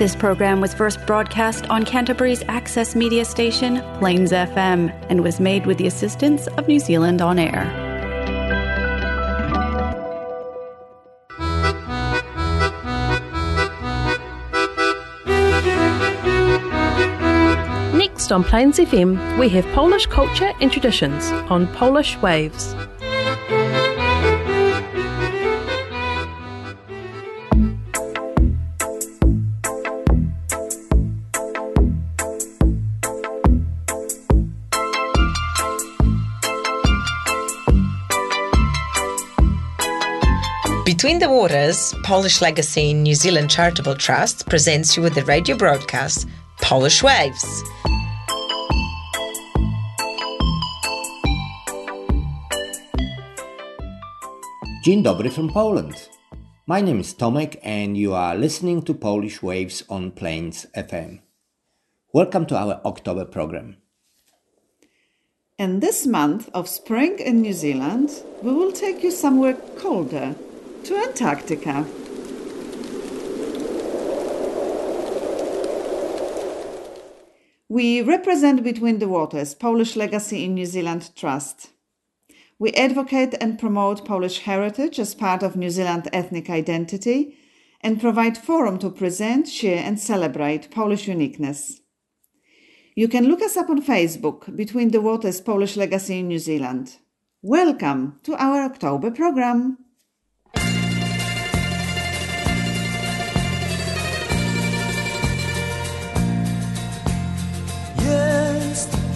This program was first broadcast on Canterbury's access media station, Plains FM, and was made with the assistance of New Zealand On Air. Next on Plains FM, we have Polish culture and traditions on Polish Waves. Between the Waters, Polish Legacy New Zealand Charitable Trust presents you with the radio broadcast Polish Waves. Dzień dobry from Poland. My name is Tomek and you are listening to Polish Waves on Plains FM. Welcome to our October program. And this month of spring in New Zealand, we will take you somewhere colder, to Antarctica. We represent Between the Waters, Polish Legacy in New Zealand Trust. We advocate and promote Polish heritage as part of New Zealand ethnic identity and provide forum to present, share and celebrate Polish uniqueness. You can look us up on Facebook, Between the Waters Polish Legacy in New Zealand. Welcome to our October program.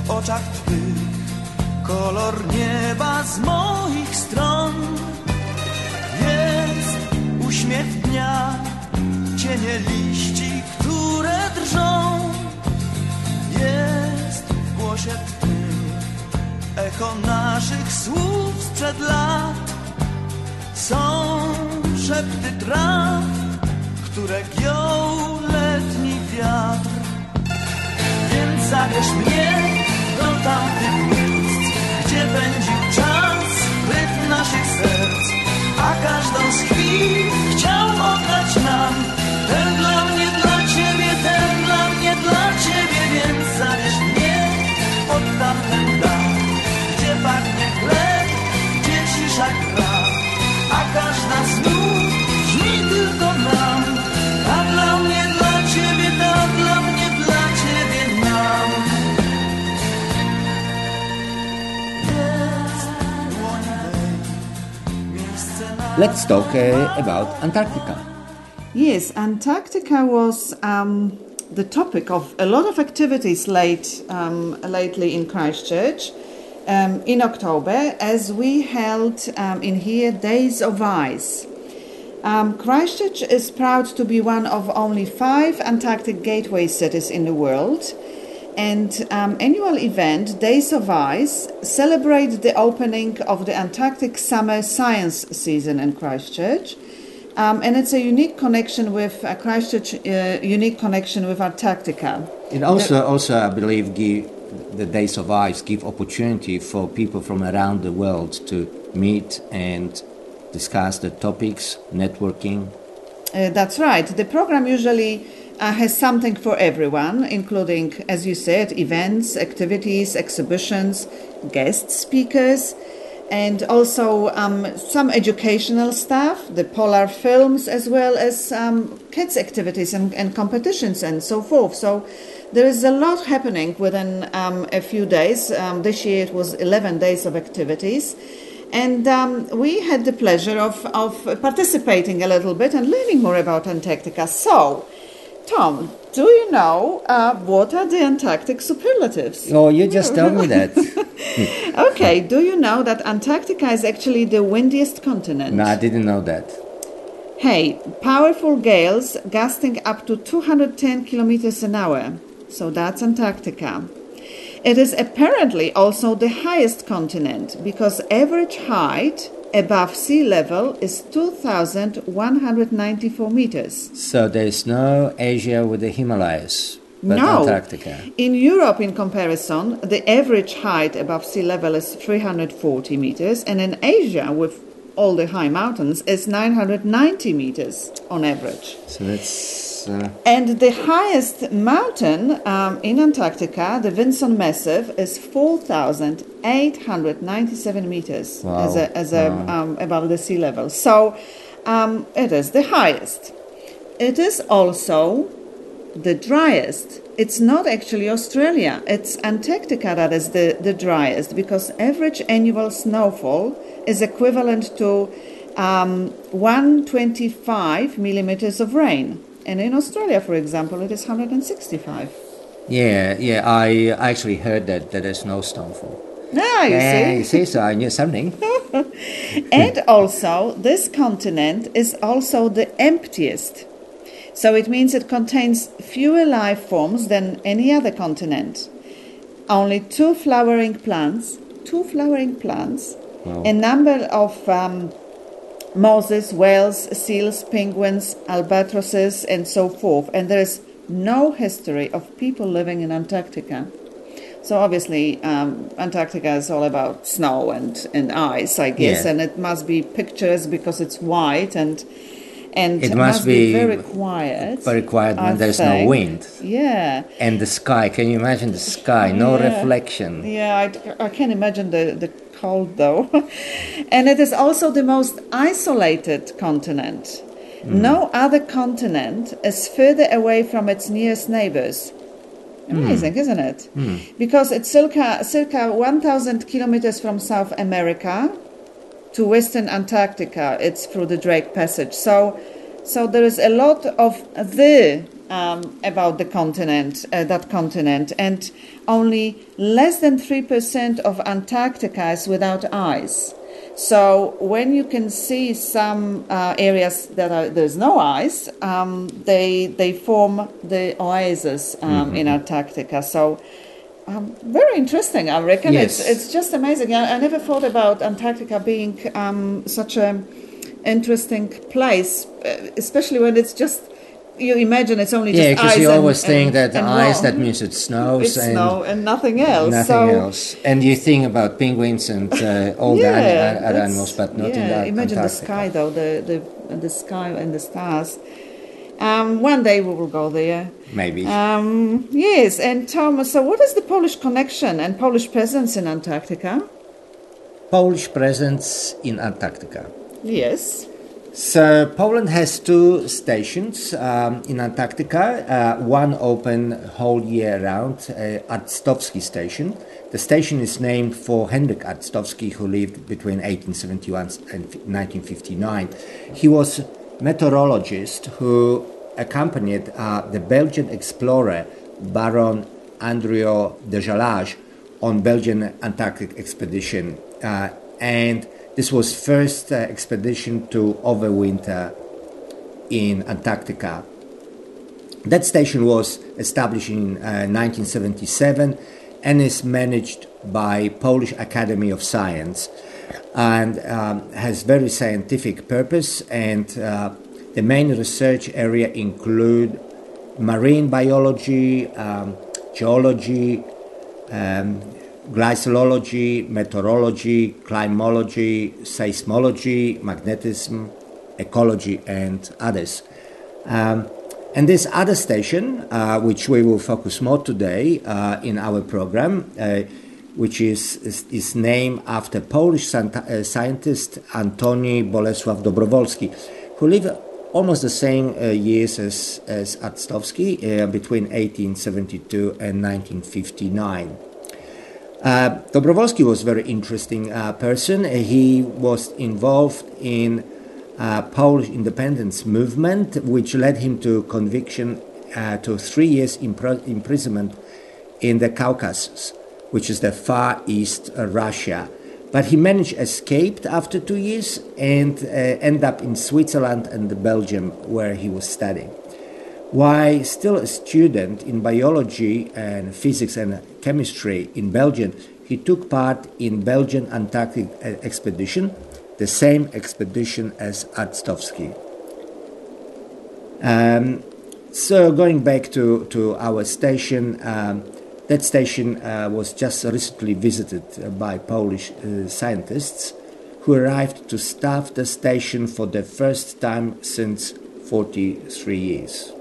W oczach twych kolor nieba z moich stron. Jest uśmiech dnia, cienie liści, które drżą. Jest w głosie twym echo naszych słów sprzed lat. Są szepty traw, które giął letni wiatr. Więc zabierz mnie do tamtych miejsc, gdzie pędził czas, rytm naszych serc, a każdą z chwil chciał oddać Let's talk uh, about Antarctica. Yes, Antarctica was um, the topic of a lot of activities late, um, lately in Christchurch um, in October as we held um, in here Days of Ice. Um, Christchurch is proud to be one of only five Antarctic gateway cities in the world. And um, annual event Days of Ice celebrate the opening of the Antarctic summer science season in Christchurch. Um, and it's a unique connection with uh, Christchurch, uh, unique connection with Antarctica. It also, also I believe, give the Days of Ice give opportunity for people from around the world to meet and discuss the topics, networking. Uh, that's right. The program usually uh, has something for everyone, including, as you said, events, activities, exhibitions, guest speakers, and also um, some educational stuff, the polar films, as well as um, kids' activities and, and competitions and so forth. So there is a lot happening within um, a few days. Um, this year it was 11 days of activities. And um, we had the pleasure of, of participating a little bit and learning more about Antarctica. So, Tom, do you know uh, what are the Antarctic superlatives? Oh, you just told me that. Okay, do you know that Antarctica is actually the windiest continent? no, I didn't know that. Hey, powerful gales gusting up to 210 kilometers an hour. So that's Antarctica. It is apparently also the highest continent because average height above sea level is 2,194 meters. So there is no Asia with the Himalayas, but no. Antarctica. In Europe, in comparison, the average height above sea level is 340 meters, and in Asia, with all the high mountains is 990 meters on average. So that's. Uh, And the highest mountain um, in Antarctica, the Vinson Massif, is 4,897 meters Wow. as a, as a, um, above the sea level. So um, it is the highest. It is also the driest. It's not actually Australia, it's Antarctica that is the, the driest because average annual snowfall is equivalent to um, 125 millimeters of rain. And in Australia, for example, it is 165. yeah, yeah. I actually heard that, that there's no snowfall. Ah, you yeah, see. you see, so I knew something. and also, this continent is also the emptiest. So it means it contains fewer life forms than any other continent. Only two flowering plants, two flowering plants, Wow. a number of um, mosses, whales, seals, penguins, albatrosses, and so forth. And there is no history of people living in Antarctica. So obviously, um, Antarctica is all about snow and, and ice, I guess, Yeah. and it must be pictures because it's white and and It must be very quiet. very quiet when I there's no wind. Yeah, And the sky, can you imagine the sky? No Yeah. reflection. yeah, I, I can imagine the the cold though, and it is also the most isolated continent. Mm. No other continent is further away from its nearest neighbors. Amazing, isn't it? Because it's circa, circa 1,000 kilometers from South America to Western Antarctica. It's through the Drake Passage. So, so there is a lot of the um, about the continent, uh, that continent, and only less than three percent of Antarctica is without ice. So when you can see some uh, areas that are, there's no ice, um, they they form the oases um, in Antarctica. So um, very interesting, I reckon. Yes. It's it's just amazing. I, I never thought about Antarctica being um, such an interesting place, uh, especially when it's just you imagine it's only Yeah, because you and- always think and- that and ice, warm. that means it snows it's and snow and nothing else. nothing so, else. And you think about penguins and uh, all the yeah, ani- other animals, but not yeah, in the Imagine the sky, though, the, the, the sky and the stars. Um, one day we will go there. Maybe. Um, yes, and Thomas, so what is the Polish connection and Polish presence in Antarctica? Polish presence in Antarctica. Yes. So Poland has two stations um, in Antarctica. Uh, one open whole year round, uh, Arctowski Station. The station is named for Henryk Arctowski, who lived between 1871 and 1959. He was meteorologist who accompanied uh, the Belgian explorer Baron Adrien de Gerlache on Belgian Antarctic expedition, uh, and this was first uh, expedition to overwinter in Antarctica. That station was established in uh, 1977 and is managed by Polish Academy of Science and um, has very scientific purpose and uh, the main research area include marine biology, um, geology, um, glaciology, meteorology, climology, seismology, magnetism, ecology, and others. Um, and this other station, uh, which we will focus more today uh, in our program, uh, which is, is, is named after Polish uh, scientist Antoni Bolesław Dobrowolski, who lived almost the same uh, years as, as Arctowski, uh, between 1872 and 1959. Uh, Dobrowolski was a very interesting uh, person. He was involved in uh, Polish independence movement, which led him to conviction uh, to three years impr- imprisonment in the Caucasus, which is the far east Russia. But he managed escaped after two years and uh, ended up in Switzerland and Belgium, where he was studying. While still a student in biology and physics and chemistry in Belgium, he took part in Belgian Antarctic uh, expedition, the same expedition as Arctowski. Um, so going back to, to our station, um, that station uh, was just recently visited uh, by Polish uh, scientists who arrived to staff the station for the first time since 43 years.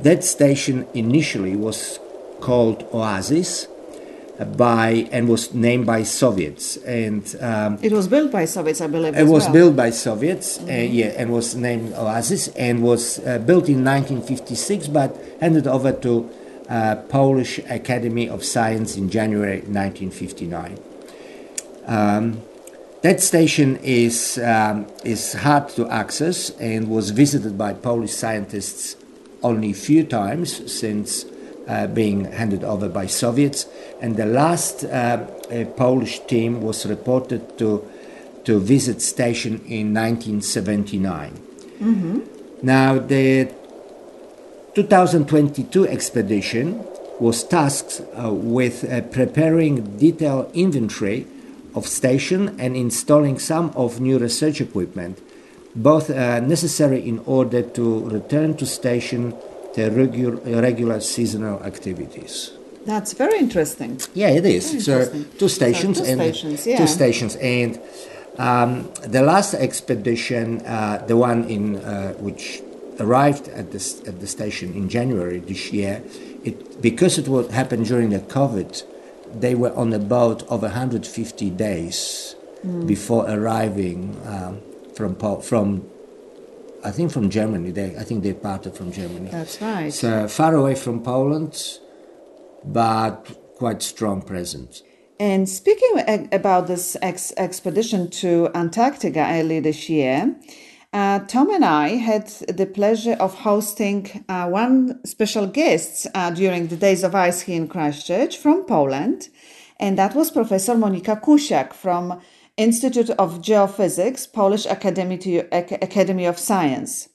That station initially was called Oasis by and was named by Soviets and um, It was built by Soviets, I believe. it as was well. built by Soviets, uh, yeah, and was named Oasis, and was uh, built in 1956, but handed over to uh, Polish Academy of Science in January 1959. Um, that station is um, is hard to access and was visited by Polish scientists only a few times since uh, being handed over by Soviets. And the last uh, Polish team was reported to to visit station in 1979. Now the 2022 expedition was tasked uh, with uh, preparing detailed inventory of station and installing some of new research equipment, both uh, necessary in order to return to station the regular, regular seasonal activities. That's very interesting. Yeah, it is. So two So stations two and stations, yeah. two stations and um, the last expedition, uh, the one in uh, which arrived at this at the station in January this year, it because it would happen during the COVID, they were on a boat over 150 days Hmm. before arriving um, from from. I think from Germany. They I think they parted from Germany. That's right. So far away from Poland, but quite strong presence. And speaking about this ex- expedition to Antarctica early this year, uh, Tom and I had the pleasure of hosting uh, one special guest uh, during the Days of Ice here in Christchurch from Poland, and that was Professor Monika Kusiak from Institute of Geophysics, Polish Academy, of Science.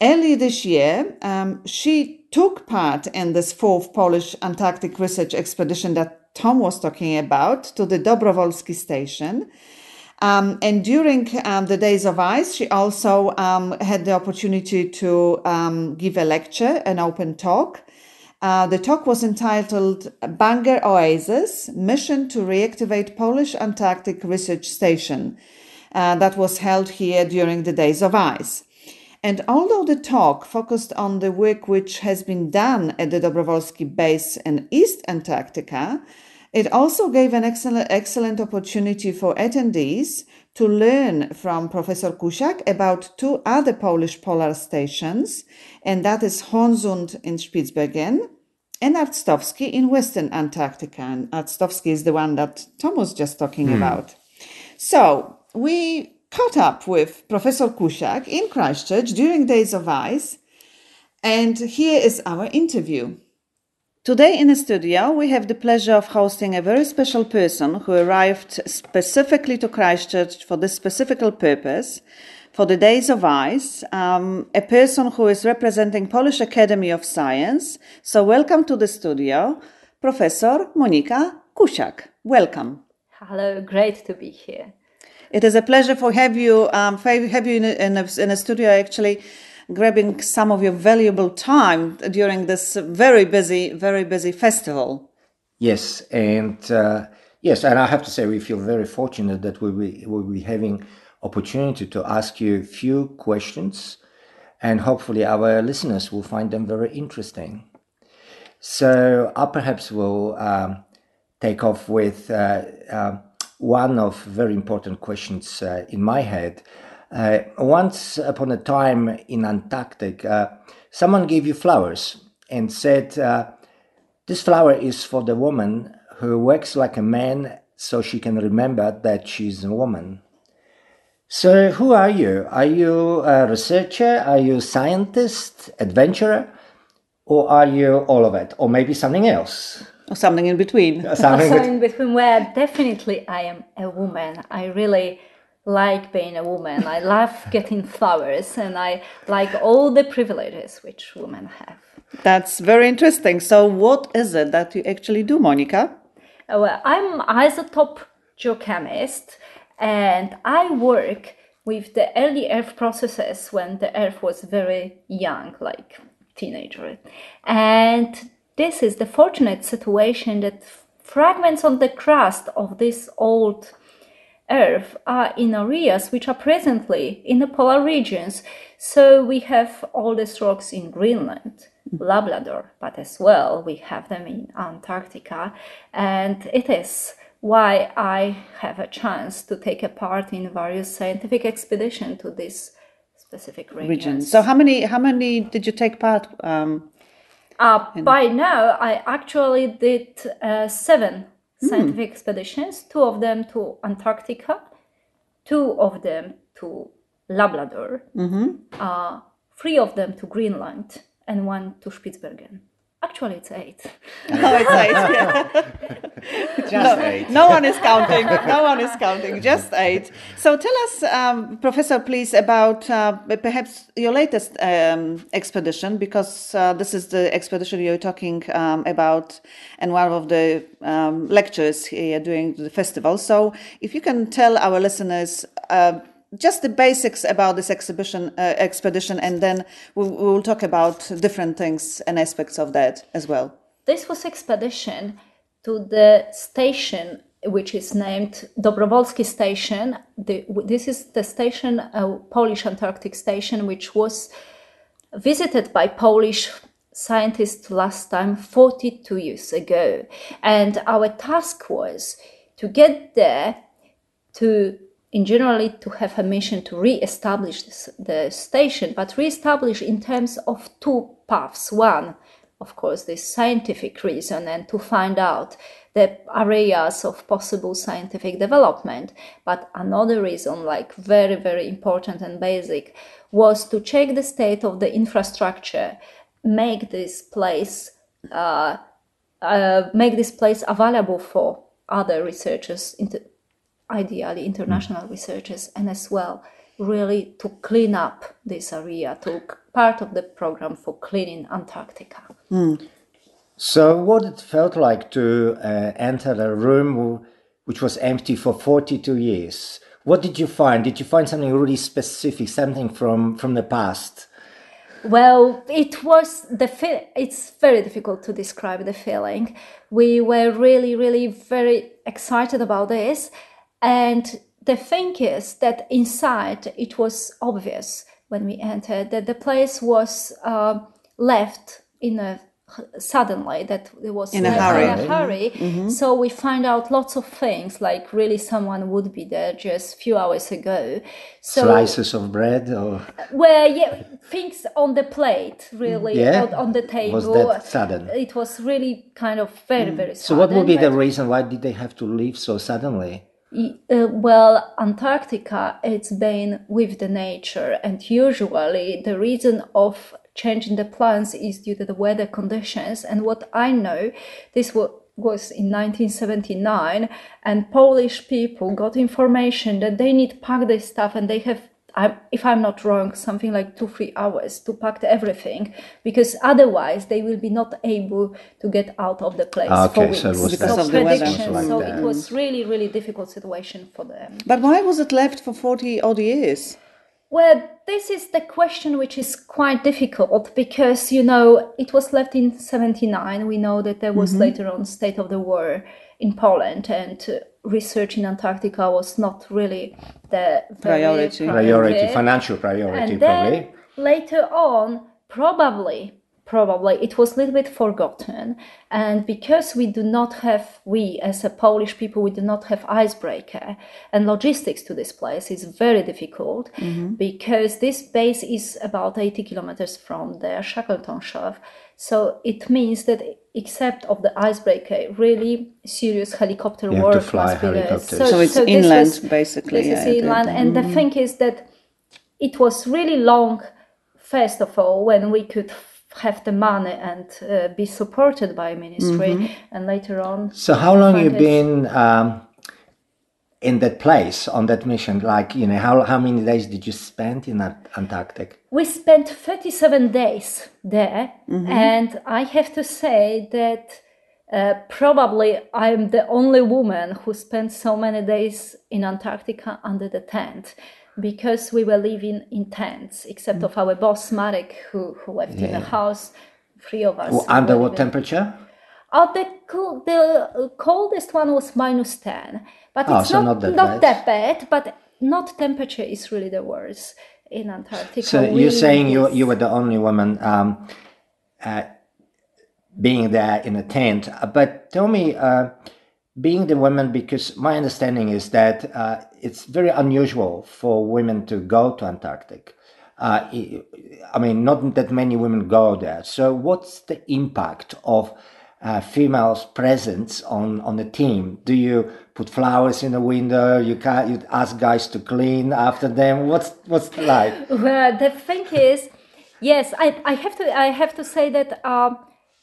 Early this year, um, she took part in this fourth Polish Antarctic research expedition that Tom was talking about to the Dobrowolski station. Um, and during um, the days of ice, she also um, had the opportunity to um, give a lecture, an open talk. Uh, the talk was entitled Bunger Oasis Mission to Reactivate Polish Antarctic Research Station. Uh, that was held here during the days of ice. And although the talk focused on the work which has been done at the Dobrowolski base in East Antarctica, it also gave an excellent, excellent opportunity for attendees to learn from Professor Kusiak about two other Polish polar stations, and that is Hornsund in Spitsbergen and Arctowski in Western Antarctica. And Arctowski is the one that Tom was just talking hmm. about. So we caught up with Professor Kusiak in Christchurch during Days of Ice, and here is our interview. Today in the studio, we have the pleasure of hosting a very special person who arrived specifically to Christchurch for this specific purpose, for the Days of Ice, um, a person who is representing Polish Academy of Science. So welcome to the studio, Professor Monika Kusiak. Welcome. Hello, great to be here. It is a pleasure for have you um, have you in a, in, a, in a studio actually grabbing some of your valuable time during this very busy very busy festival. Yes, and uh, yes, and I have to say we feel very fortunate that we'll be, we'll be having opportunity to ask you a few questions, and hopefully our listeners will find them very interesting. So I perhaps will um, take off with uh, uh, one of very important questions uh, in my head. Uh, once upon a time in Antarctic, uh, someone gave you flowers and said, uh, "This flower is for the woman who works like a man, so she can remember that she's a woman." So, who are you? Are you a researcher? Are you a scientist, adventurer, or are you all of it, or maybe something else? Or something in between. Something so with- in between where definitely I am a woman. I really like being a woman. I love getting flowers and I like all the privileges which women have. That's very interesting. So, what is it that you actually do, Monica? Uh, Well, I'm isotope geochemist and I work with the early Earth processes when the Earth was very young, like teenager. And this is the fortunate situation that fragments on the crust of this old Earth are in areas which are presently in the polar regions. So we have all these rocks in Greenland, Labrador, but as well we have them in Antarctica, and it is why I have a chance to take a part in various scientific expeditions to this specific regions. region. So how many how many did you take part? Um, Uh, by now, I actually did uh, seven scientific expeditions, two of them to Antarctica, two of them to Labrador, uh, three of them to Greenland, and one to Spitsbergen. Actually, it's eight. oh, it's eight. Yeah. Just eight. No one is counting. No one is counting. Just eight. So tell us, um, Professor, please, about uh, perhaps your latest um, expedition, because uh, this is the expedition you're talking um, about, and one of the um, lectures here during the festival. So if you can tell our listeners. Uh, just the basics about this exhibition uh, expedition, and then we'll, talk about different things and aspects of that as well. This was expedition to the station which is named Dobrowolski Station. The, this is the station, a Polish Antarctic station, which was visited by Polish scientists last time 42 years ago. And our task was to get there to in generally to have a mission to re-establish the station, but re-establish in terms of two paths. One, of course, this scientific reason and to find out the areas of possible scientific development. But another reason, like very, very important and basic, was to check the state of the infrastructure, make this place, uh, uh, make this place available for other researchers, ideally international researchers, and as well really to clean up this area, to part of the program for cleaning Antarctica. So, what it felt like to uh, enter a room which was empty for 42 years? What did you find? Did you find something really specific, something from, from the past? Well, it was the fe- it's very difficult to describe the feeling. We were really, really very excited about this, and the thing is that inside it was obvious when we entered that the place was uh, left in a suddenly that it was In a hurry. in a hurry. So we find out lots of things, like really someone would be there just a few hours ago. So Slices of bread or well, yeah, things on the plate, really, Yeah? on, on the table. was that sudden? It was really kind of very, very So, what would be the reason why did they have to leave so suddenly? Uh, well, Antarctica, it's been with the nature, and usually the reason of changing the plans is due to the weather conditions. And what I know, this wa- was in 1979, and Polish people got information that they need to pack their stuff, and they have I, if I'm not wrong, something like two, three hours to pack everything, because otherwise they will be not able to get out of the place Ah, for okay, weeks. so it was Because so of the weather. Like so that. it was really, really difficult situation for them. But why was it left for 40 odd years? Well, this is the question which is quite difficult because you know it was left in 79. We know that there was Mm-hmm. later on state of the war in Poland and uh, research in Antarctica was not really the very Priority. Priority, financial priority, and probably. then later on, probably, probably it was a little bit forgotten. And because we do not have, we as a Polish people, we do not have icebreaker and logistics to this place is very difficult mm-hmm. because this base is about 80 kilometers from the Shackleton Shore. So it means that except of the icebreaker, really serious helicopter You have to work fly must be there. helicopters. So it's this inland, was- basically, This yeah, the- inland, and the thing is that it was really long first of all when we could have the money and uh, be supported by ministry and later on So, how long you find been um, in that place on that mission? Like, you know, how how many days did you spend in Ant- Antarctic? we spent 37 days there and i have to say that uh, probably i'm the only woman who spent so many days in antarctica under the tent because we were living in tents except of our boss marek who, who left in the house three of us Well, were under what living- temperature? Oh, the cool, the coldest one was minus ten, but Oh, it's so not not that not bad. that bad. But not temperature is really the worst in Antarctica. So really you're saying you is. you were the only woman um, uh, being there in a tent. Uh, But tell me, uh, being the woman, because my understanding is that uh, it's very unusual for women to go to Antarctic. Uh, I mean, not that many women go there. So what's the impact of uh, females' presence on, on the team? Do you put flowers in the window? You can you ask guys to clean after them. What's what's like? Well, the thing is, yes, I, I have to I have to say that um,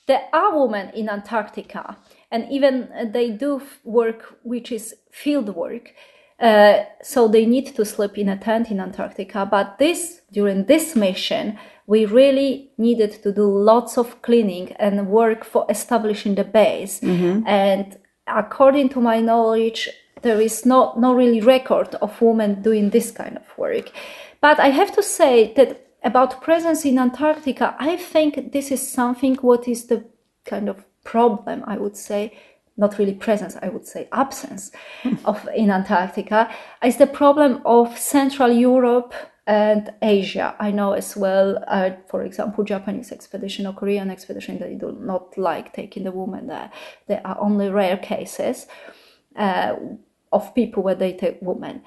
there are women in Antarctica, and even they do work which is field work. Uh, so they need to sleep in a tent in Antarctica. But this during this mission, we really needed to do lots of cleaning and work for establishing the base. Mm-hmm. And according to my knowledge, there is no no really record of women doing this kind of work. But I have to say that about presence in Antarctica, I think this is something what is the kind of problem I would say not really presence, I would say absence of in Antarctica, is the problem of Central Europe and Asia. I know as well, uh, for example, Japanese expedition or Korean expedition, they do not like taking the woman there. There are only rare cases uh, of people where they take women.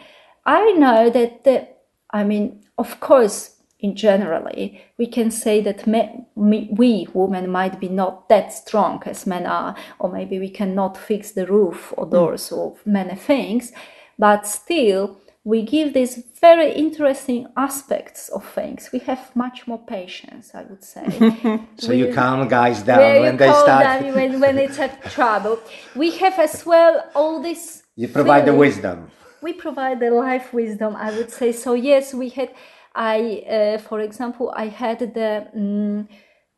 I know that the, I mean, of course, in generally, we can say that me, me, we women might be not that strong as men are, or maybe we cannot fix the roof or hmm. doors or many things, but still we give these very interesting aspects of things. We have much more patience, I would say. So you We- calm guys down when you they start. when, when it's a trouble. We have as well all this. You provide the wisdom. We provide the life wisdom, I would say. So yes, we had. I, uh, for example, I had the. mm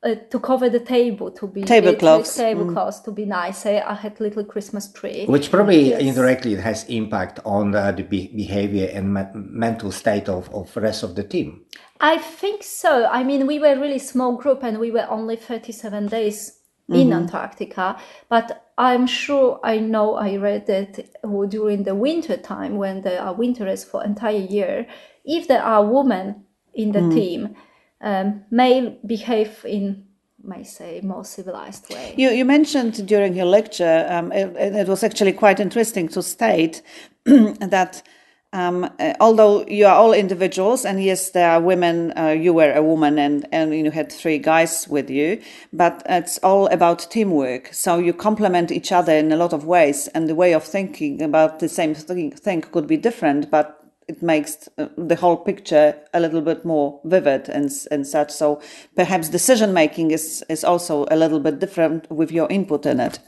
uh, to cover the table to be Tablecloths. tablecloths to be nice. I, I had little Christmas tree. Which probably Yes. indirectly has impact on uh, the be- behavior and me- mental state of, of the rest of the team. I think so. I mean, we were a really small group and we were only 37 days in Antarctica. But I'm sure I know I read that during the winter time, when there are winters for entire year, if there are women in the team, um, may behave in, may say, more civilized way. You, you mentioned during your lecture, um, it, it was actually quite interesting to state that um, uh, although you are all individuals, and yes, there are women, uh, you were a woman and, and you had three guys with you, but it's all about teamwork. So you complement each other in a lot of ways, and the way of thinking about the same thing, thing could be different, but it makes uh, the whole picture a little bit more vivid and, and such. So perhaps decision making is, is also a little bit different with your input in it.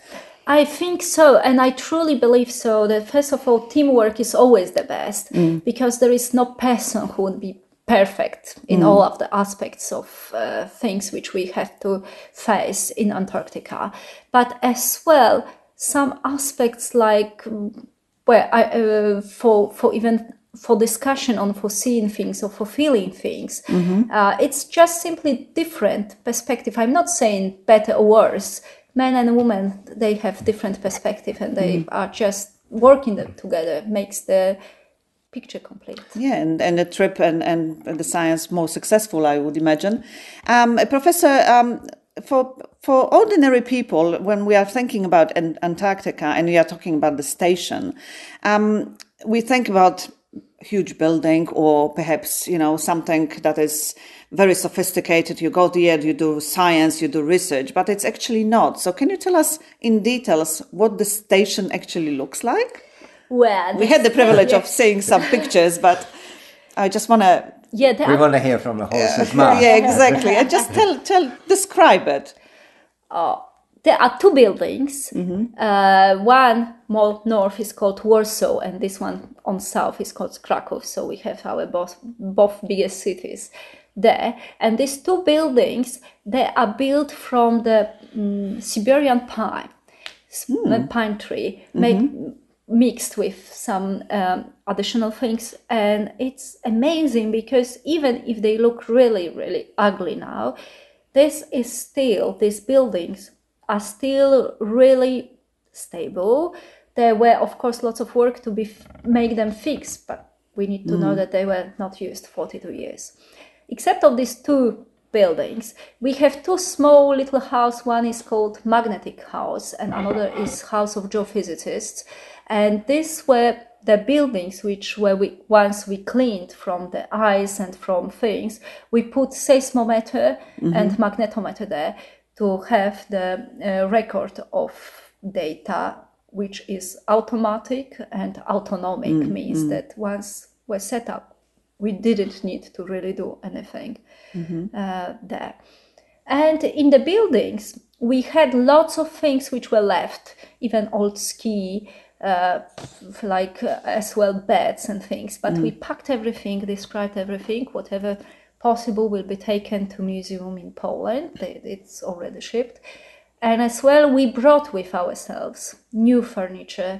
I think so, and I truly believe so. That first of all, teamwork is always the best because there is no person who would be perfect in all of the aspects of uh, things which we have to face in Antarctica. But as well, some aspects like mm, where I, uh, for for even for discussion on foreseeing things or for feeling things, uh, it's just simply different perspective. I'm not saying better or worse. Men and women they have different perspective and they are just working them together makes the picture complete. Yeah, and, and the trip and, and the science more successful, I would imagine. Um, Professor, um, for for ordinary people, when we are thinking about Antarctica and we are talking about the station, um, we think about huge building or perhaps you know something that is very sophisticated. You go there you do science you do research but it's actually not. So can you tell us in details what the station actually looks like? Well, we had the privilege yeah, of seeing some pictures but i just want to yeah, We are want to hear from the horse's mouth. yeah exactly. And just tell tell describe it oh, there are two buildings. Uh, one more north is called Warsaw, and this one on south is called Krakow. So we have our both, both biggest cities there. And these two buildings, they are built from the mm, Siberian pine, s- pine tree, make, mixed with some um, additional things. And it's amazing because even if they look really, really ugly now, this is still these buildings are still really stable. There were, of course, lots of work to be make them fix, but we need to know mm. that they were not used 42 years. Except of these two buildings, we have two small little house. One is called Magnetic House, and another is House of Geophysicists. And these were the buildings which were we, once we cleaned from the ice and from things. We put seismometer mm-hmm. and magnetometer there to have the uh, record of data which is automatic and autonomic means that once we're set up we didn't need to really do anything uh, there. And in the buildings we had lots of things which were left even old ski uh, like uh, as well beds and things but we packed everything described everything whatever possible will be taken to museum in poland it's already shipped and as well we brought with ourselves new furniture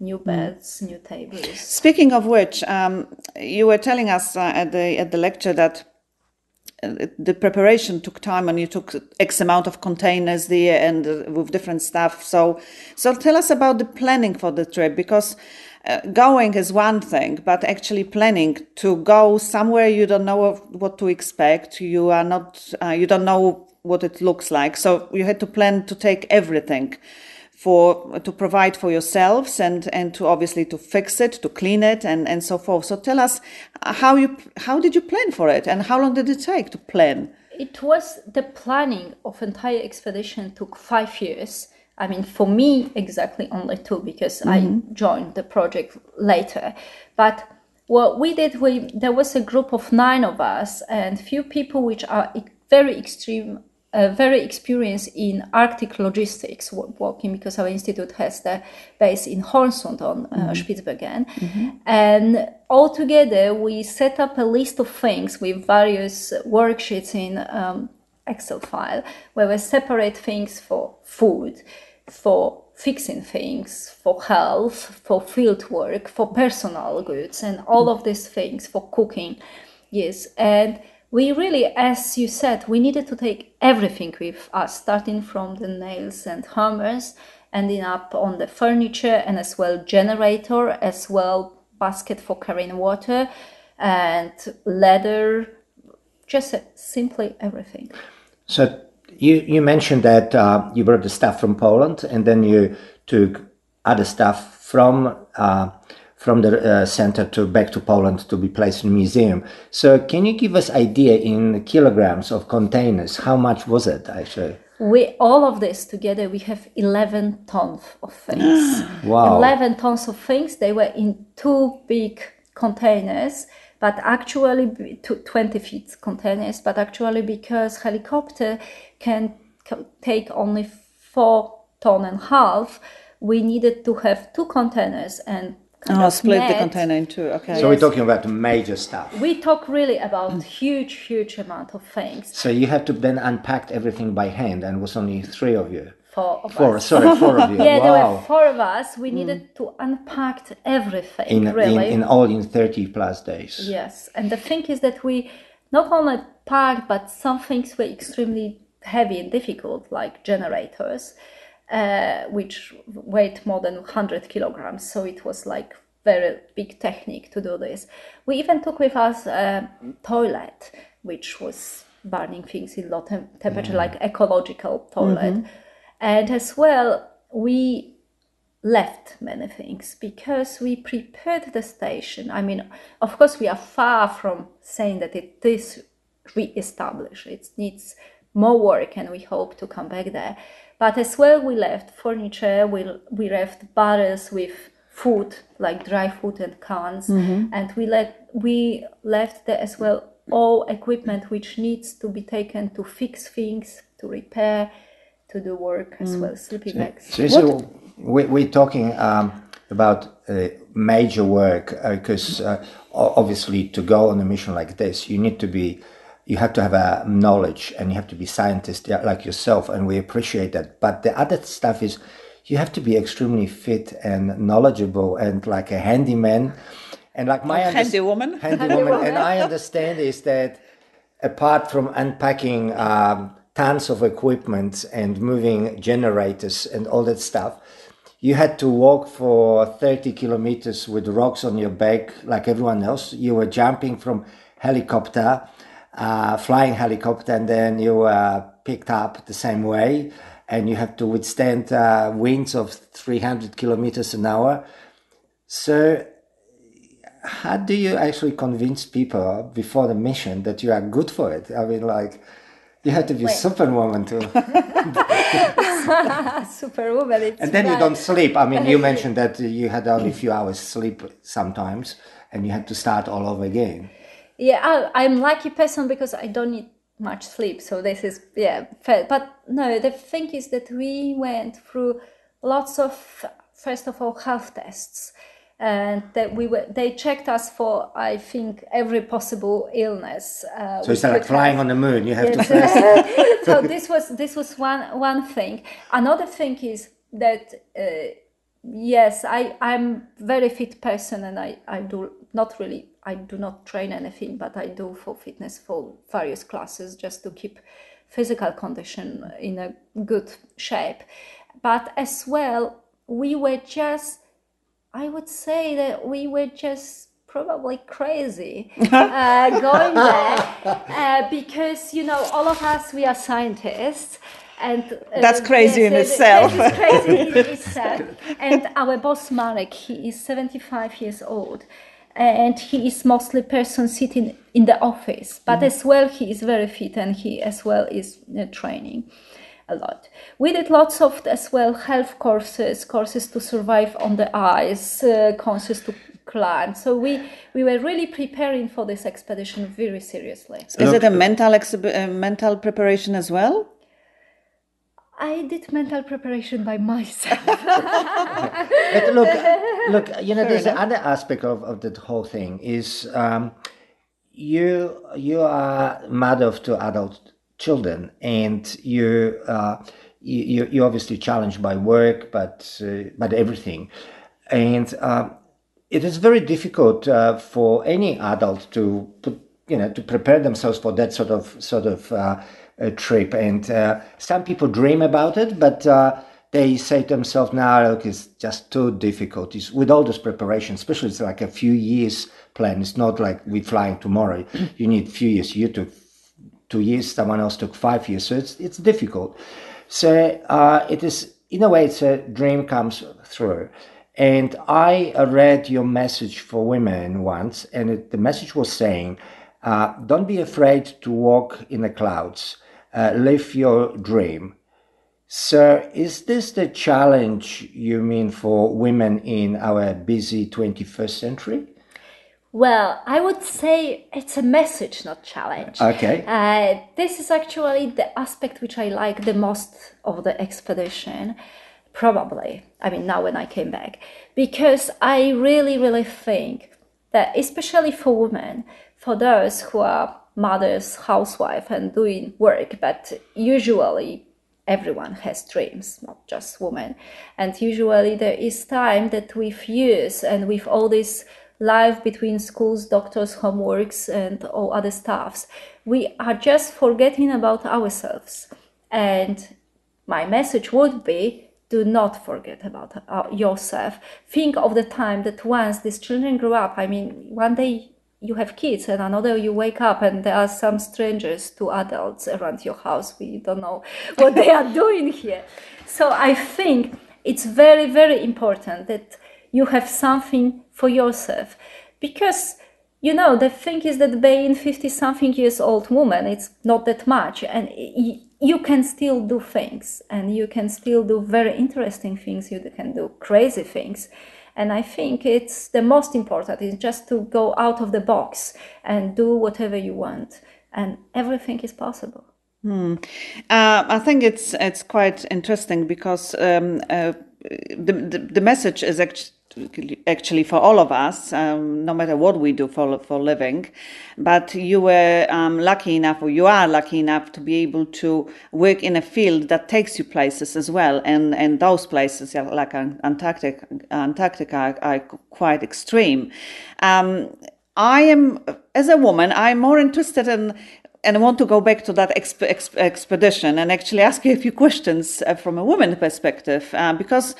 new beds new tables Speaking of which, um, you were telling us uh, at the at the lecture that uh, the preparation took time, and you took X amount of containers there and uh, with different stuff. So, so tell us about the planning for the trip because. Uh, going is one thing, but actually planning to go somewhere you don't know what to expect, you are not, uh, you don't know what it looks like. So you had to plan to take everything for to provide for yourselves and and to obviously to fix it to clean it and and so forth. So tell us how you how did you plan for it and how long did it take to plan? It was the planning of entire expedition took five years i mean for me exactly only two because i joined the project later. But what we did we there was a group of nine of us and few people which are very extreme uh, very experienced in Arctic logistics wo- working because our institute has the base in Hornsund on uh, Spitsbergen. And altogether, we set up a list of things with various worksheets in um, Excel file where we separate things for food, for fixing things, for health, for field work, for personal goods, and all hmm. of these things for cooking. Yes, and we really, as you said, we needed to take everything with us, starting from the nails and hammers, ending up on the furniture and as well generator, as well basket for carrying water, and leather, just simply everything. So you, you mentioned that uh, you brought the stuff from Poland and then you took other stuff from uh, from the uh, center to back to Poland to be placed in museum. So can you give us idea in kilograms of containers? How much was it actually? We all of this together, we have 11 tons of things. Wow. 11 tons of things. They were in two big containers, but actually to 20 feet containers. But actually, because helicopter can take only four ton and a half, we needed to have two containers and kind oh of split the container in two okay So we're talking about the major stuff. We talk really about mm. huge, huge amount of things So you have to then unpack everything by hand and it was only three of you. For of Four, us. sorry, four of you. Yeah, there were four of us. We hmm. needed to unpack everything, In, in, really. in all in 30 plus days. yes, and the thing is that we not only packed, but some things were extremely heavy and difficult, like generators, uh, which weighed more than 100 kilograms. So it was like very big technique to do this. We even took with us a toilet, which was burning things in low tem- temperature, hmm. like ecological toilet. Mm-hmm. And as well, we left many things because we prepared the station. I mean, of course, we are far from saying that it is re-established. It needs more work, and we hope to come back there. But as well, we left furniture. We we left barrels with food, like dry food and cans, mm-hmm. and we let we left there as well all equipment which needs to be taken to fix things, to repair, to do work as well, sleeping bags. So, so we, we're talking um, about uh, major work because uh, o- obviously to go on a mission like this, you need to be, you have to have a knowledge and you have to be scientist like yourself, and we appreciate that. But the other stuff is you have to be extremely fit and knowledgeable and like a handyman. And like my unders- handy woman. handy woman, and I understand is that apart from unpacking um, tons of equipment and moving generators and all that stuff. You had to walk for 30 kilometers with rocks on your back like everyone else. You were jumping from helicopter, uh, flying helicopter, and then you were picked up the same way. And you have to withstand uh, winds of 300 kilometers an hour. So, how do you actually convince people before the mission that you are good for it? I mean, like, you have to be Wait. superwoman too. Superwoman. It's And then you don't sleep. I mean, you mentioned that you had only a few hours sleep sometimes, and you had to start all over again. Yeah, I, I'm lucky person because I don't need much sleep. So this is yeah. Fair. But no, the thing is that we went through lots of first of all health tests, and that we were they checked us for I think every possible illness. Uh, So it's like flying on the moon. You have to Yes. so this was this was one one thing. Another thing is that uh, yes, I I'm very fit person and I I do not really I do not train anything, but I do for fitness for various classes just to keep physical condition in a good shape. But as well, we were just I would say that we were just probably crazy uh, going there uh, because you know all of us we are scientists and uh, That's crazy in itself. that is crazy in itself. And our boss Marek he is 75 years old and he is mostly person sitting in the office but as well he is very fit and he as well is uh, training a lot. We did lots of as well health courses, courses to survive on the ice, uh, courses to climb. So we we were really preparing for this expedition very seriously. Is it a mental exhib- uh, mental preparation as well? I did mental preparation by myself. But look, look, you know, there's another aspect of, of the whole thing is um, you you are mother of two adult children, and you uh, you you- you're obviously challenged by work, but uh, but everything, and um, it is very difficult uh, for any adult to put you know to prepare themselves for that sort of sort of uh, trip. And uh, some people dream about it but uh, they say to themselves now look it's just too difficult. It's, with all this preparation especially it's like a few years plan. It's not like we're flying tomorrow. You need a few years you took two years someone else took five years so it's it's difficult so uh, it is in a way it's a dream comes through and I read your message for women once, and it, the message was saying, uh, Don't be afraid to walk in the clouds, uh, live your dream. So, is this the challenge you mean for women in our busy 21st century? Well, I would say it's a message, not challenge. Okay. Uh, this is actually the aspect which I like the most of the expedition, probably. I mean, now when I came back, because I really, really think that, especially for women, for those who are mothers, housewife, and doing work, but usually everyone has dreams, not just women. And usually there is time that with years and with all this life between schools, doctors, homeworks, and all other stuffs, we are just forgetting about ourselves. And my message would be do not forget about uh, yourself. Think of the time that once these children grow up, I mean, one day you have kids and another you wake up and there are some strangers to adults around your house. We don't know what they are doing here. So I think it's very, very important that you have something for yourself. Because you know the thing is that being 50 something years old woman it's not that much and you can still do things and you can still do very interesting things you can do crazy things. And i think it's the most important is just to go out of the box and do whatever you want and everything is possible. Uh, I think it's it's quite interesting because um, uh, the, the the message is actually for all of us, um, no matter what we do for for living. But you were um, lucky enough, or you are lucky enough, to be able to work in a field that takes you places as well, and and those places like Antarctica, Antarctica are, are quite extreme. Um, I am, as a woman, I'm more interested in and I want to go back to that exp- exp- expedition and actually ask you a few questions uh, from a woman perspective, uh, because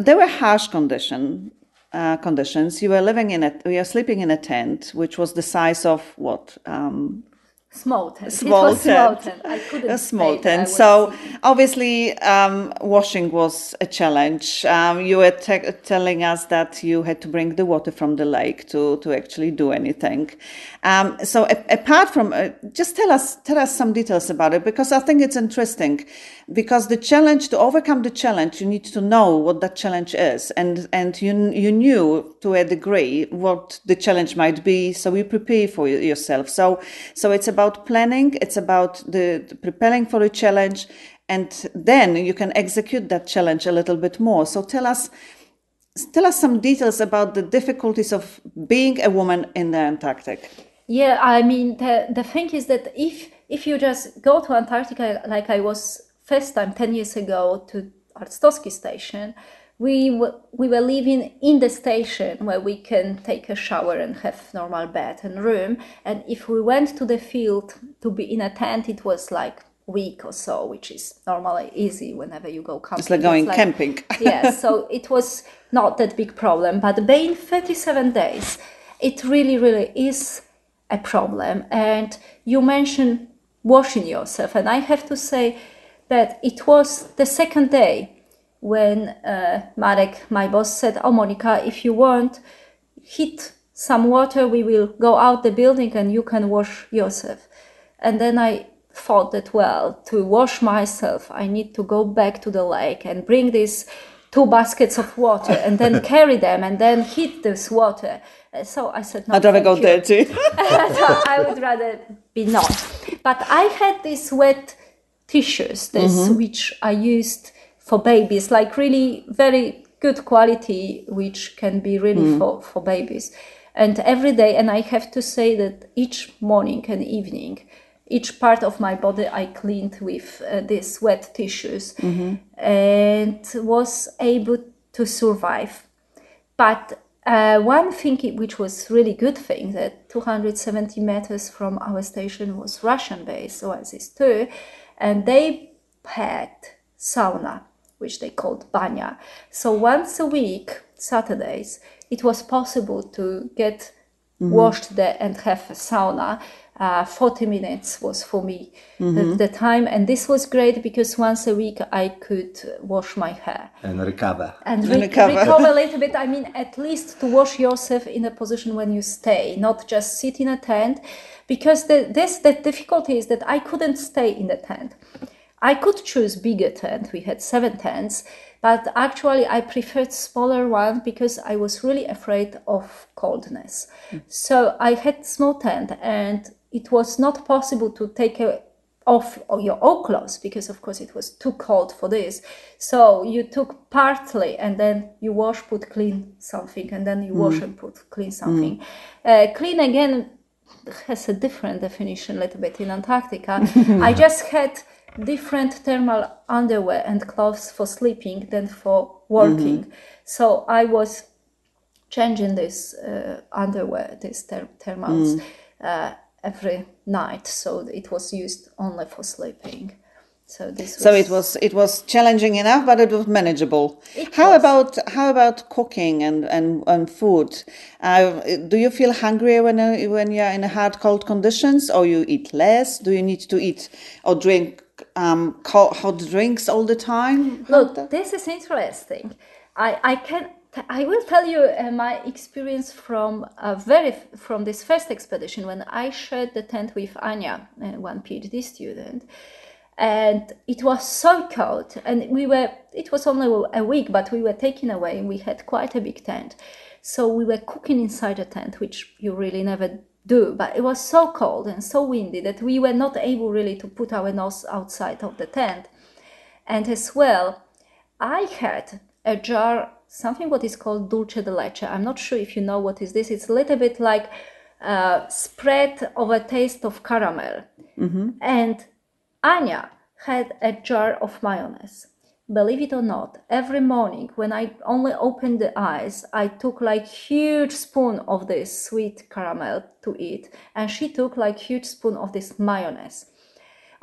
there were harsh condition, uh, conditions. You were living in a, you were sleeping in a tent, which was the size of what? Um, Small tent. small it was small tent. tent. I couldn't a small tent. So obviously, um, washing was a challenge. Um, you were te- telling us that you had to bring the water from the lake to to actually do anything. Um, so a- apart from, uh, just tell us tell us some details about it because I think it's interesting. Because the challenge to overcome the challenge, you need to know what that challenge is, and and you you knew to a degree what the challenge might be, so you prepare for yourself. So so it's about planning, it's about the, the preparing for a challenge, and then you can execute that challenge a little bit more. So tell us tell us some details about the difficulties of being a woman in the Antarctic. Yeah, I mean the the thing is that if if you just go to Antarctica like I was first time ten years ago to Arctowski station, we w- we were living in the station where we can take a shower and have normal bed and room. And if we went to the field to be in a tent, it was like week or so, which is normally easy whenever you go camping. It's like going camping. yes, so it was not that big problem. But being 37 days, it really, really is a problem. And you mentioned washing yourself, and I have to say that it was the second day when uh, Marek, my boss, said, "Oh, Monica, if you want, heat some water. We will go out the building, and you can wash yourself." And then I thought that well, to wash myself, I need to go back to the lake and bring these two baskets of water and then carry them and then heat this water. So I said, no, I'd rather go you. dirty. so I would rather be not. But I had these wet tissues, this Mm-hmm. which I used for babies, like really very good quality, which can be really Mm. for, for babies. And every day, and I have to say that each morning and evening, each part of my body I cleaned with uh, these wet tissues Mm-hmm. and was able to survive. But uh, one thing which was really good thing that 270 meters from our station was Russian base Oasis 2, and they had sauna, which they called banya. So once a week, Saturdays, it was possible to get washed there and have a sauna. Uh, 40 minutes was for me the, the time, and this was great because once a week I could wash my hair and recover. and And recover. recover a little bit. I mean, at least to wash yourself in a position when you stay, not just sit in a tent, because the, this the difficulty is that I couldn't stay in the tent. I could choose bigger tent. We had seven tents, but actually I preferred smaller one because I was really afraid of coldness. Mm. So I had small tent, and it was not possible to take a off your old clothes because of course it was too cold for this. So you took partly and then you wash put clean something and then you wash and put clean something. Uh, clean again has a different definition a little bit in antarctica. I just had different thermal underwear and clothes for sleeping than for working. So i was changing this uh, underwear, these ther- thermals, uh, every night. So it was used only for sleeping. So this. Was, So it was it was challenging enough, but it was manageable. It how was. about how about cooking and and, and food? Uh, do you feel hungrier when uh, when you're in hard cold conditions, or you eat less? Do you need to eat or drink um, cold, hot drinks all the time? Look, this is interesting. I I can. I will tell you uh, my experience from a very from this first expedition when I shared the tent with Anya, uh, one PhD student, and it was so cold and we were it was only a week but we were taken away and we had quite a big tent. So we were cooking inside a tent which you really never do but it was so cold and so windy that we were not able really to put our nose outside of the tent. And as well i had a jar something what is called dulce de leche i'm not sure if you know what is this it's a little bit like uh, spread of a taste of caramel and Anya had a jar of mayonnaise. believe it or not, every morning when I only opened the eyes, I took like huge spoon of this sweet caramel to eat, and she took like huge spoon of this mayonnaise.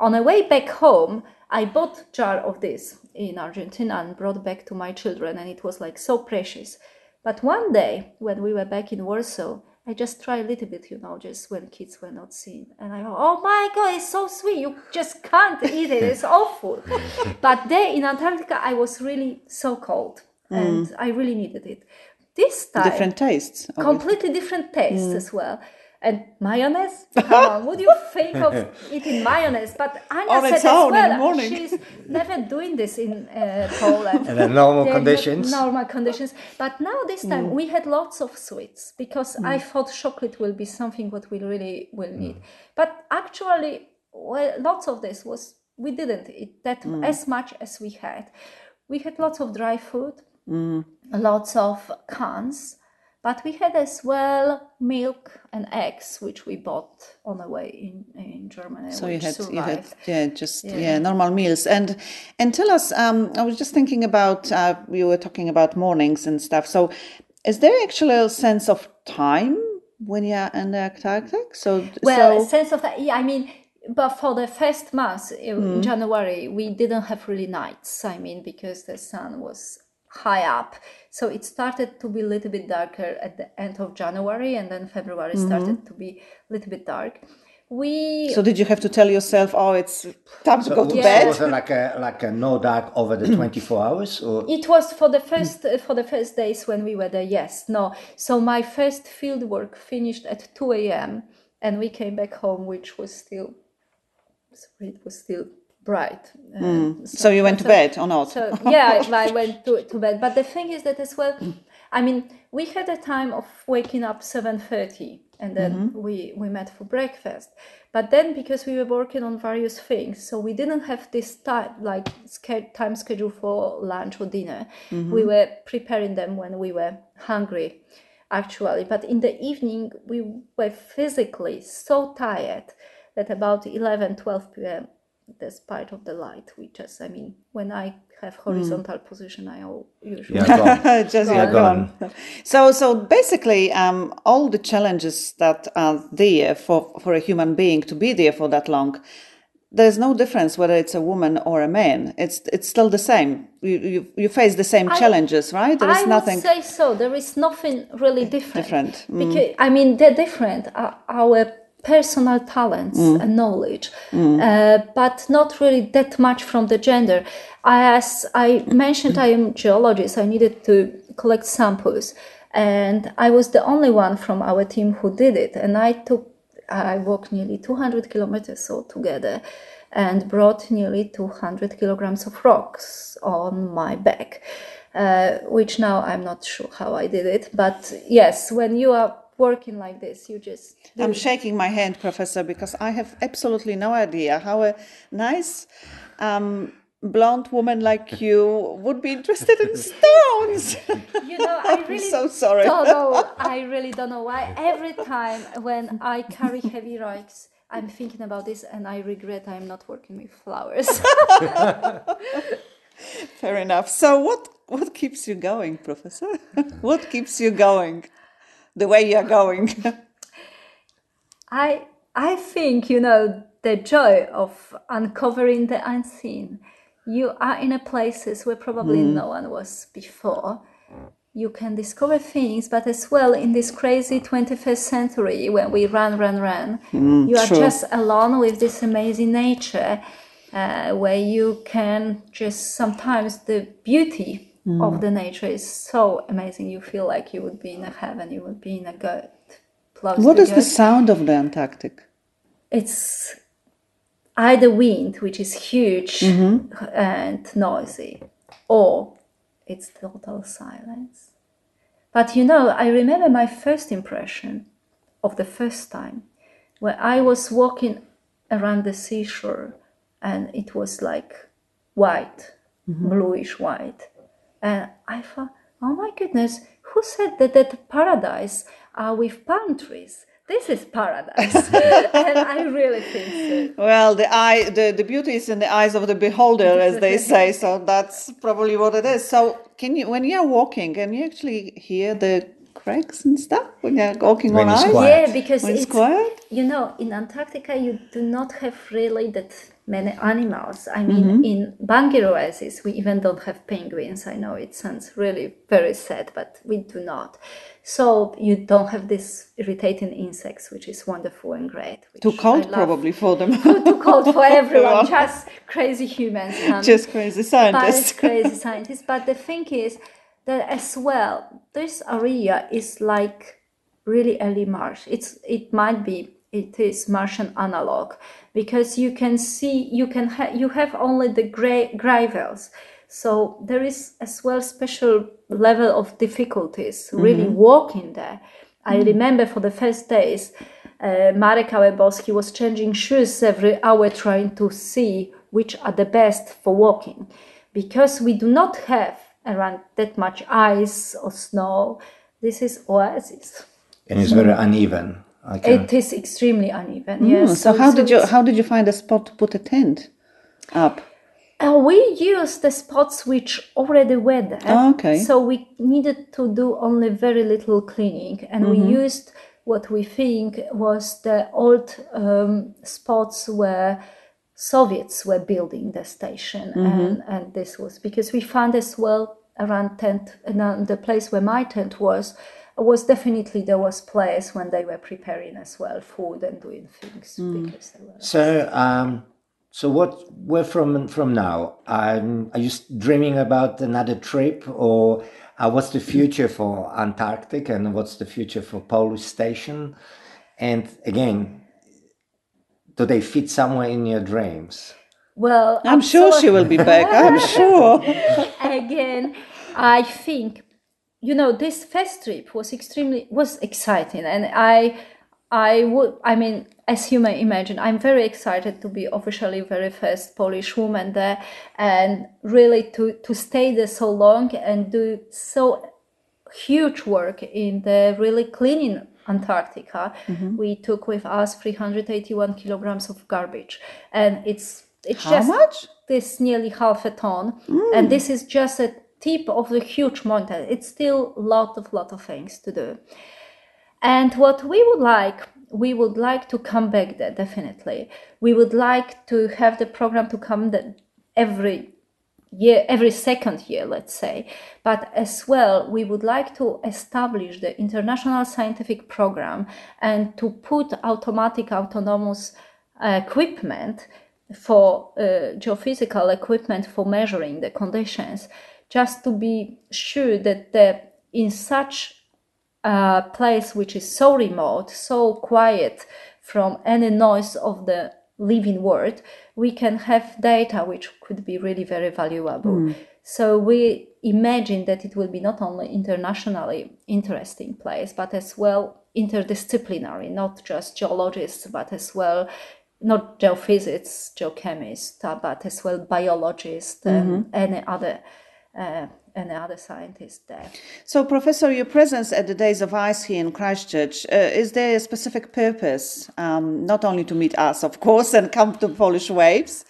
On the way back home, I bought jar of this in Argentina and brought back to my children, and it was like so precious. But one day, when we were back in Warsaw, I just tried a little bit, you know, just when kids were not seen. And I go, oh my God, it's so sweet. You just can't eat it. It's awful. but there in Antarctica, I was really so cold mm. and I really needed it. This time, Different tastes. completely different taste mm. as well. And mayonnaise? Come on, would you think of eating mayonnaise? But Anya On said its as own in well, the she's never doing this in uh, Poland. In normal They're conditions. Normal conditions. But now this time Mm. we had lots of sweets because I thought chocolate will be something what we really will need. Mm. But actually, well, lots of this was we didn't eat that Mm. as much as we had. We had lots of dry food, Mm. lots of cans, but we had as well milk and eggs, which we bought on the way in, in Germany. So you had you had yeah just yeah. normal meals and and tell us um I was just thinking about uh, you were talking about mornings and stuff so is there actually a sense of time when you're in the Antarctic so Well, a so sense of that. Yeah, I mean, but for the first month in Mm. January, we didn't have really nights. I mean, because the sun was high up, so it started to be a little bit darker at the end of January, and then February started to be a little bit dark. We Mm-hmm. so did you have to tell yourself oh it's time to go to Yeah. bed Was it like a like a no dark over the 24 hours or It was for the first for the first days when we were there. Yes, no. So my first field work finished at two a.m. and we came back home, which was still sorry, it was still bright. Mm. Um, so you went to bed or not So yeah, I, went to, to bed. But the thing is that as well, I mean, we had a time of waking up seven thirty, and then mm-hmm. we we met for breakfast. But then because we were working on various things, so we didn't have this time like time schedule for lunch or dinner. Mm-hmm. We were preparing them when we were hungry, actually. But in the evening, we were physically so tired that about 11, 12 p.m this part of the light which is i mean when i have horizontal position i all usually yeah, go on. just Yeah, you're gone. So, so basically, um, all the challenges that are there for for a human being to be there for that long, there's no difference whether it's a woman or a man. It's it's still the same. You you, you face the same I- challenges, right? There is I nothing would say so. There is nothing really different. different. Mm. Because I mean, they're different. Uh, our personal talents Mm. and knowledge, uh, but not really that much from the gender. As I mentioned, I am geologist. I needed to collect samples, and I was the only one from our team who did it. And I took, I walked nearly 200 kilometers altogether, and brought nearly 200 kilograms of rocks on my back uh, which now I'm not sure how I did it. But yes, when you are working like this, you just I'm shaking my hand, Professor, because I have absolutely no idea how a nice um, blonde woman like you would be interested in stones. You know, I I'm really so sorry. don't know. I really don't know why. Every time when I carry heavy rocks, I'm thinking about this, and I regret I'm not working with flowers. Fair enough. So, what what keeps you going, Professor? what keeps you going the way you're going? I I think you know the joy of uncovering the unseen. You are in a places where probably no one was before. You can discover things, but as well in this crazy 21st century when we run, run, run, you are true. just alone with this amazing nature, uh, where you can just sometimes the beauty of mm. the nature is so amazing. You feel like you would be in a heaven, you would be in a good what is the sound of the Antarctic? it's either wind, which is huge mm-hmm. and noisy, or it's total silence. But you know, I remember my first impression of the first time where I was walking around the seashore and it was like white, mm-hmm. bluish white. And I thought, oh my goodness, who said that that paradise are with palm trees? this is paradise, and I really think so. Well, the eye, the, the beauty is in the eyes of the beholder, as they say. So that's probably what it is. So, can you, when you're walking, can you actually hear the cracks and stuff when you're walking When on ice? quiet. Yeah, because When it's it's, quiet? you know, in Antarctica you do not have really that many animals. I mean, in Bunger Oasis we even don't have penguins. I know it sounds really very sad, but we do not. So you don't have these irritating insects, which is wonderful and great. Too cold, probably for them. Too cold for everyone, just crazy humans. um, Just crazy scientists. crazy scientists. But the thing is that as well, this area is like really early March. It's it might be it is Martian analog because you can see you can ha- you have only the gray gravels. So there is as well special level of difficulties really walking there. I remember for the first days, uh, MarekAłebowski was changing shoes every hour trying to see which are the best for walking because we do not have around that much ice or snow. This is oasis. And it's very uneven. It is extremely uneven. Mm, Yes. so, how did you how did you find a spot to put a tent up? Uh, we used the spots which already were there. Oh, okay. So we needed to do only very little cleaning, and we Mm-hmm. used what we think was the old um, spots where Soviets were building the station, Mm-hmm. and, and this was because we found as well around tent, around the place where my tent was. Was definitely there was place when they were preparing as well food and doing things Mm. because they were So, um, so what? Where from from now? Um, are you s- dreaming about another trip, or uh, what's the future for Antarctic, and what's the future for Polish Station? And again, do they fit somewhere in your dreams? well. I'm sure she will be back. I'm sure. again i think you know this first trip was extremely was exciting. And i i would i mean as you may imagine i'm very excited to be officially very first polish woman there and really to to stay there so long and do so huge work in the really cleaning Antarctica. Mm-hmm. We took with us 381 kilograms of garbage, and it's it's How just much? this nearly half a ton, and mm. this is just a tip of the huge mountain. It's still a lot of lot of things to do. And what we would like, we would like to come back there definitely. We would like to have the program to come the, every year, every second year, let's say. But as well, we would like to establish the international scientific program and to put automatic, autonomous uh, equipment for uh, geophysical equipment for measuring the conditions, just to be sure that the, in such a place which is so remote, so quiet from any noise of the living world, we can have data which could be really very valuable. Mm. So we imagine that it will be not only internationally interesting place, but as well interdisciplinary, not just geologists, but as well not geophysicists, geochemists, but as well biologists and mm-hmm. any other uh, any other scientists there. So, Professor, your presence at the Days of Ice here in Christchurch, uh, is there a specific purpose? Um, not only to meet us, of course, and come to Polish Waves,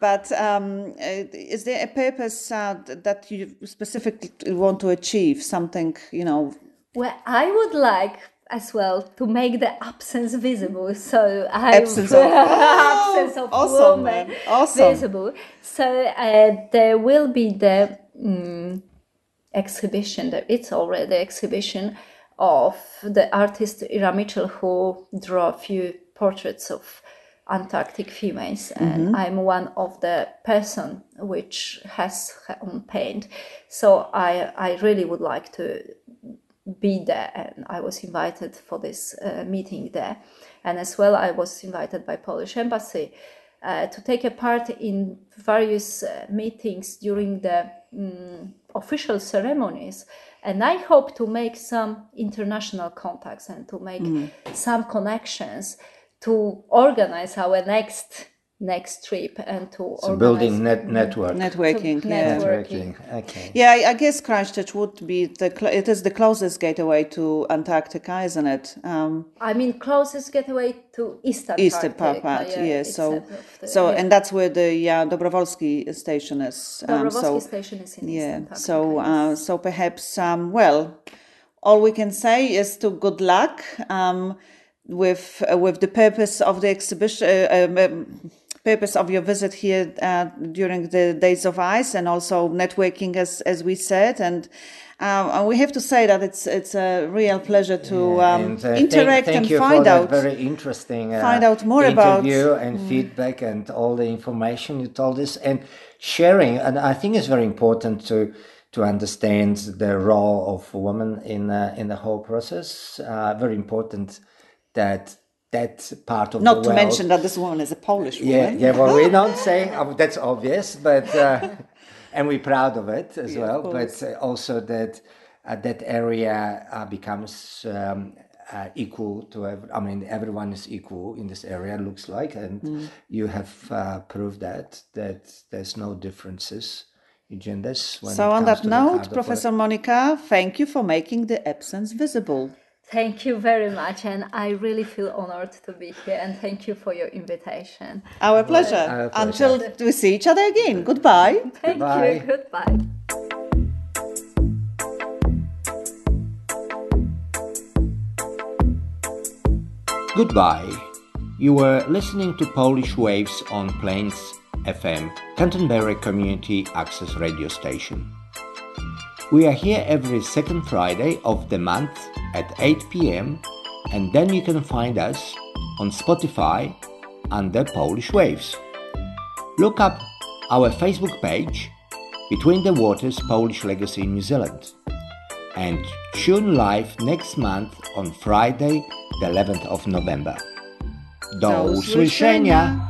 but um, uh, is there a purpose uh, that you specifically want to achieve? Something, you know, Well, I would like as well to make the absence visible. So I Absence of- absence of awesome, woman man. Awesome. visible. So uh, there will be the mm, exhibition. That it's already exhibition of the artist Ira Mitchell who drew a few portraits of Antarctic females, and I'm one of the person which has her own paint. So I I really would like to be there and I was invited for this uh, meeting there and as well I was invited by Polish embassy uh, to take a part in various uh, meetings during the mm, official ceremonies and I hope to make some international contacts and to make some connections to organize our next next trip and to So organize building net network. Networking, To yeah. Networking. Okay. Yeah, I, I guess Christchurch would be the cl- it is the closest gateway to Antarctica, isn't it? Um, I mean, closest gateway to Eastern Eastern Antarctica, part, yeah, yeah. So, the- so, yeah. and that's where the yeah, Dobrowolski station is. Um, Dobrowolski so, station is in East yeah. Antarctica, So, yes. uh, so perhaps, um, well, all we can say is to good luck um, with uh, with the purpose of the exhibition. Uh, um, um, purpose of your visit here uh, during the days of ice and also networking as as we said. And um, we have to say that it's it's a real pleasure to um, And, uh, interact thank, and you find for that out very interesting uh, find out more about- Mm. interview and feedback and all the information you told us. And sharing and i think it's very important to to understand the role of women in uh, in the whole process. Uh, very important that that part of not to world, mention that this woman is a Polish woman yeah yeah. well we're not saying uh, that's obvious but uh, and we're proud of it as Yeah, well but also that uh, that area uh, becomes um, uh, equal to ev- I mean everyone is equal in this area looks like and Mm. you have uh, proved that that there's no differences in genders when so on that to the hard note professor monica thank you for making the absence visible Thank you very much, and I really feel honored to be here. And thank you for your invitation. our pleasure Our pleasure. until we see each other again goodbye Thank Goodbye. you. Goodbye. Goodbye. You were listening to Polish Waves on Plains FM, Canterbury Community Access Radio Station. We are here every second Friday of the month at 8 pm, and then you can find us on Spotify under Polish Waves. Look up our Facebook page, Between the Waters Polish Legacy in New Zealand and tune live next month on Friday, the 11th of November. Do usłyszenia.